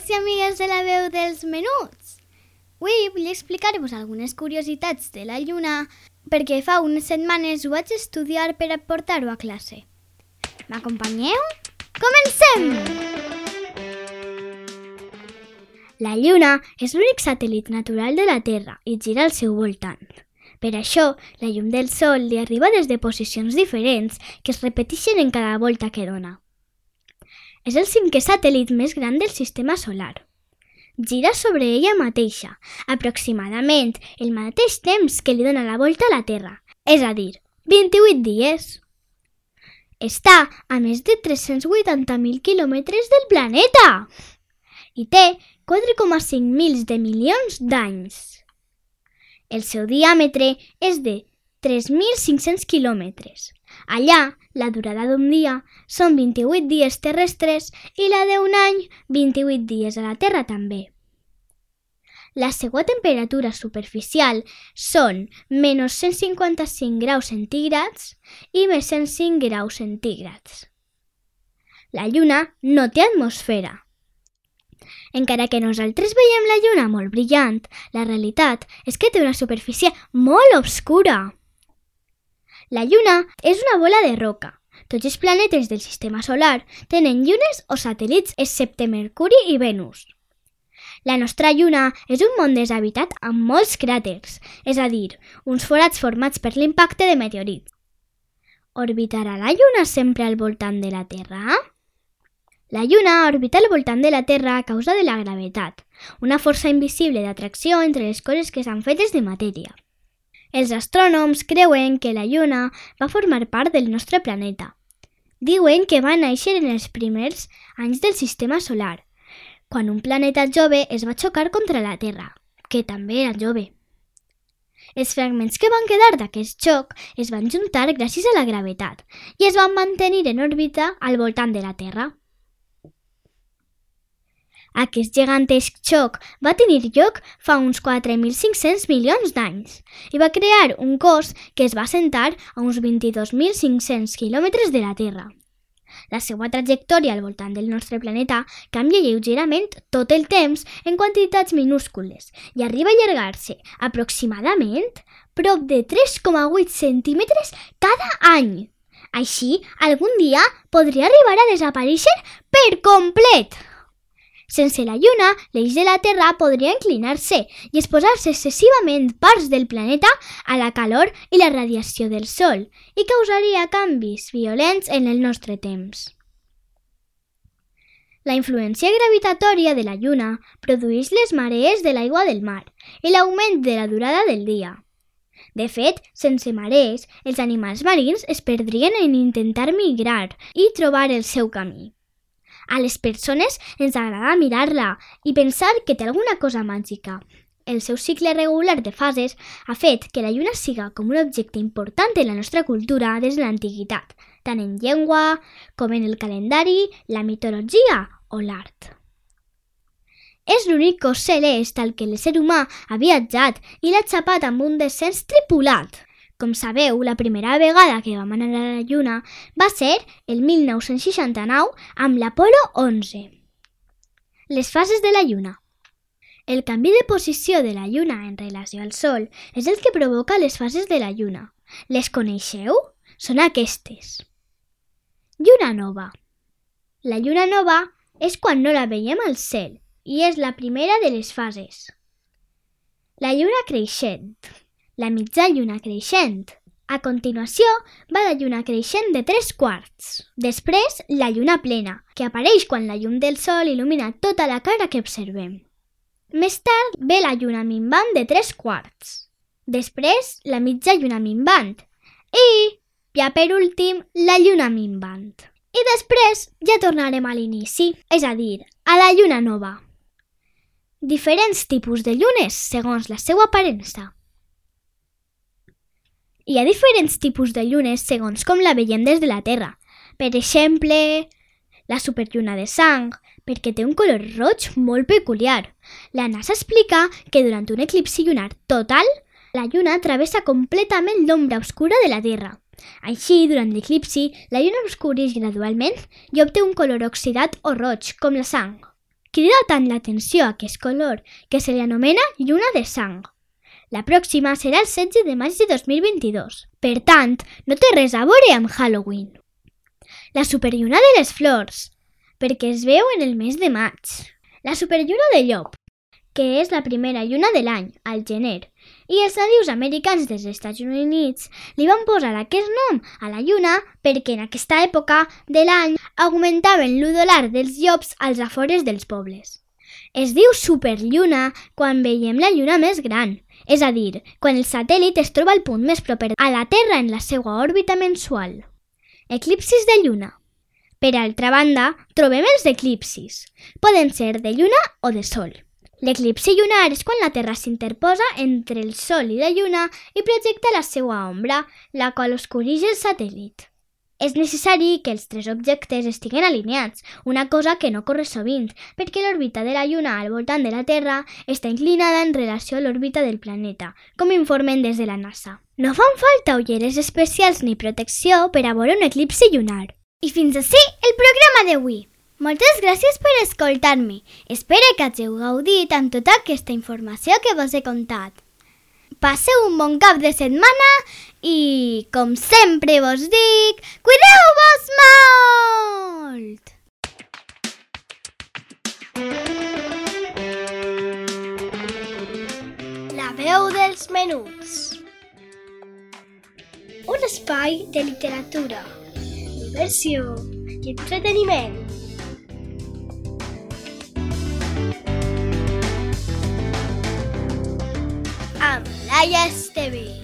Amics i amigues de la veu dels menuts! Avui vull explicar-vos algunes curiositats de la lluna perquè fa unes setmanes ho vaig estudiar per aportar-ho a classe. M'acompanyeu? Comencem! La lluna és l'únic satèl·lit natural de la Terra i gira al seu voltant. Per això, la llum del Sol li arriba des de posicions diferents que es repeteixen en cada volta que dona. És el cinquè satèl·lit més gran del sistema solar. Gira sobre ella mateixa, aproximadament el mateix temps que li dona la volta a la Terra, és a dir, 28 dies. Està a més de 380.000 quilòmetres del planeta i té 4,5 mils de milions d'anys. El seu diàmetre és de 3.500 quilòmetres. Allà, la durada d'un dia són 28 dies terrestres i la d'un any 28 dies a la Terra també. La seva temperatura superficial són menys 155 graus centígrads i més 105 graus centígrads. La Lluna no té atmosfera. Encara que nosaltres veiem la Lluna molt brillant, la realitat és que té una superfície molt obscura. La Lluna és una bola de roca. Tots els planetes del sistema solar tenen llunes o satèl·lits excepte Mercuri i Venus. La nostra Lluna és un món deshabitat amb molts cràters, és a dir, uns forats formats per l'impacte de meteorits. Orbitarà la Lluna sempre al voltant de la Terra? La Lluna orbita al voltant de la Terra a causa de la gravetat, una força invisible d'atracció entre les coses que estan fetes de matèria. Els astrònoms creuen que la Lluna va formar part del nostre planeta. Diuen que va néixer en els primers anys del sistema solar, quan un planeta jove es va xocar contra la Terra, que també era jove. Els fragments que van quedar d'aquest xoc es van juntar gràcies a la gravetat i es van mantenir en òrbita al voltant de la Terra. Aquest gegantesc xoc va tenir lloc fa uns 4.500 milions d'anys i va crear un cos que es va assentar a uns 22.500 quilòmetres de la Terra. La seva trajectòria al voltant del nostre planeta canvia lleugerament tot el temps en quantitats minúscules i arriba a allargar-se aproximadament prop de 3,8 centímetres cada any. Així, algun dia podria arribar a desaparèixer per complet. Sense la Lluna, l'eix de la Terra podria inclinar-se i exposar-se excessivament parts del planeta a la calor i la radiació del Sol i causaria canvis violents en el nostre temps. La influència gravitatòria de la Lluna produeix les marees de l'aigua del mar i l'augment de la durada del dia. De fet, sense marees, els animals marins es perdrien en intentar migrar i trobar el seu camí. A les persones ens agrada mirar-la i pensar que té alguna cosa màgica. El seu cicle regular de fases ha fet que la lluna siga com un objecte important en la nostra cultura des de l'antiguitat, tant en llengua com en el calendari, la mitologia o l'art. És l'únic cos celest al que l'ésser humà ha viatjat i l'ha xapat amb un descens tripulat. Com sabeu, la primera vegada que vam anar a la Lluna va ser el 1969 amb l'Apolo 11. Les fases de la Lluna El canvi de posició de la Lluna en relació al Sol és el que provoca les fases de la Lluna. Les coneixeu? Són aquestes. Lluna nova La lluna nova és quan no la veiem al cel i és la primera de les fases. La lluna creixent la mitja lluna creixent. A continuació va la lluna creixent de 3 quarts. Després, la lluna plena, que apareix quan la llum del sol il·lumina tota la cara que observem. Més tard ve la lluna minvant de 3 quarts. Després, la mitja lluna minvant. I, ja per últim, la lluna minvant. I després ja tornarem a l'inici, és a dir, a la lluna nova. diferents tipus de llunes segons la seva aparença. Hi ha diferents tipus de llunes segons com la veiem des de la Terra. Per exemple, la superlluna de sang, perquè té un color roig molt peculiar. La NASA explica que durant un eclipsi lunar total, la lluna travessa completament l'ombra oscura de la Terra. Així, durant l'eclipsi, la lluna oscureix gradualment i obté un color oxidat o roig, com la sang. Crida tant l'atenció aquest color que se li anomena lluna de sang. La pròxima serà el 16 de maig de 2022. Per tant, no té res a veure amb Halloween. La superlluna de les flors, perquè es veu en el mes de maig. La superlluna de llop, que és la primera lluna de l'any, al gener, i els nadius americans dels Estats Units li van posar aquest nom a la lluna perquè en aquesta època de l'any augmentaven l'udolar dels llops als afores dels pobles. Es diu superlluna quan veiem la lluna més gran, és a dir, quan el satèl·lit es troba al punt més proper a la Terra en la seva òrbita mensual. Eclipsis de lluna. Per altra banda, trobem els eclipsis. Poden ser de lluna o de sol. L'eclipsi lunar és quan la Terra s'interposa entre el Sol i la Lluna i projecta la seva ombra, la qual oscureix el satèl·lit. És necessari que els tres objectes estiguen alineats, una cosa que no corre sovint, perquè l'òrbita de la Lluna al voltant de la Terra està inclinada en relació a l'òrbita del planeta, com informen des de la NASA. No fan falta ulleres especials ni protecció per a veure un eclipsi lunar. I fins així el programa d'avui. Moltes gràcies per escoltar-me. Espero que hàgiu gaudit amb tota aquesta informació que vos he contat. Passeu un bon cap de setmana i, com sempre vos dic, cuideu-vos molt! La veu dels menuts. Un espai de literatura, diversió i entreteniment. amb Laia Esteve.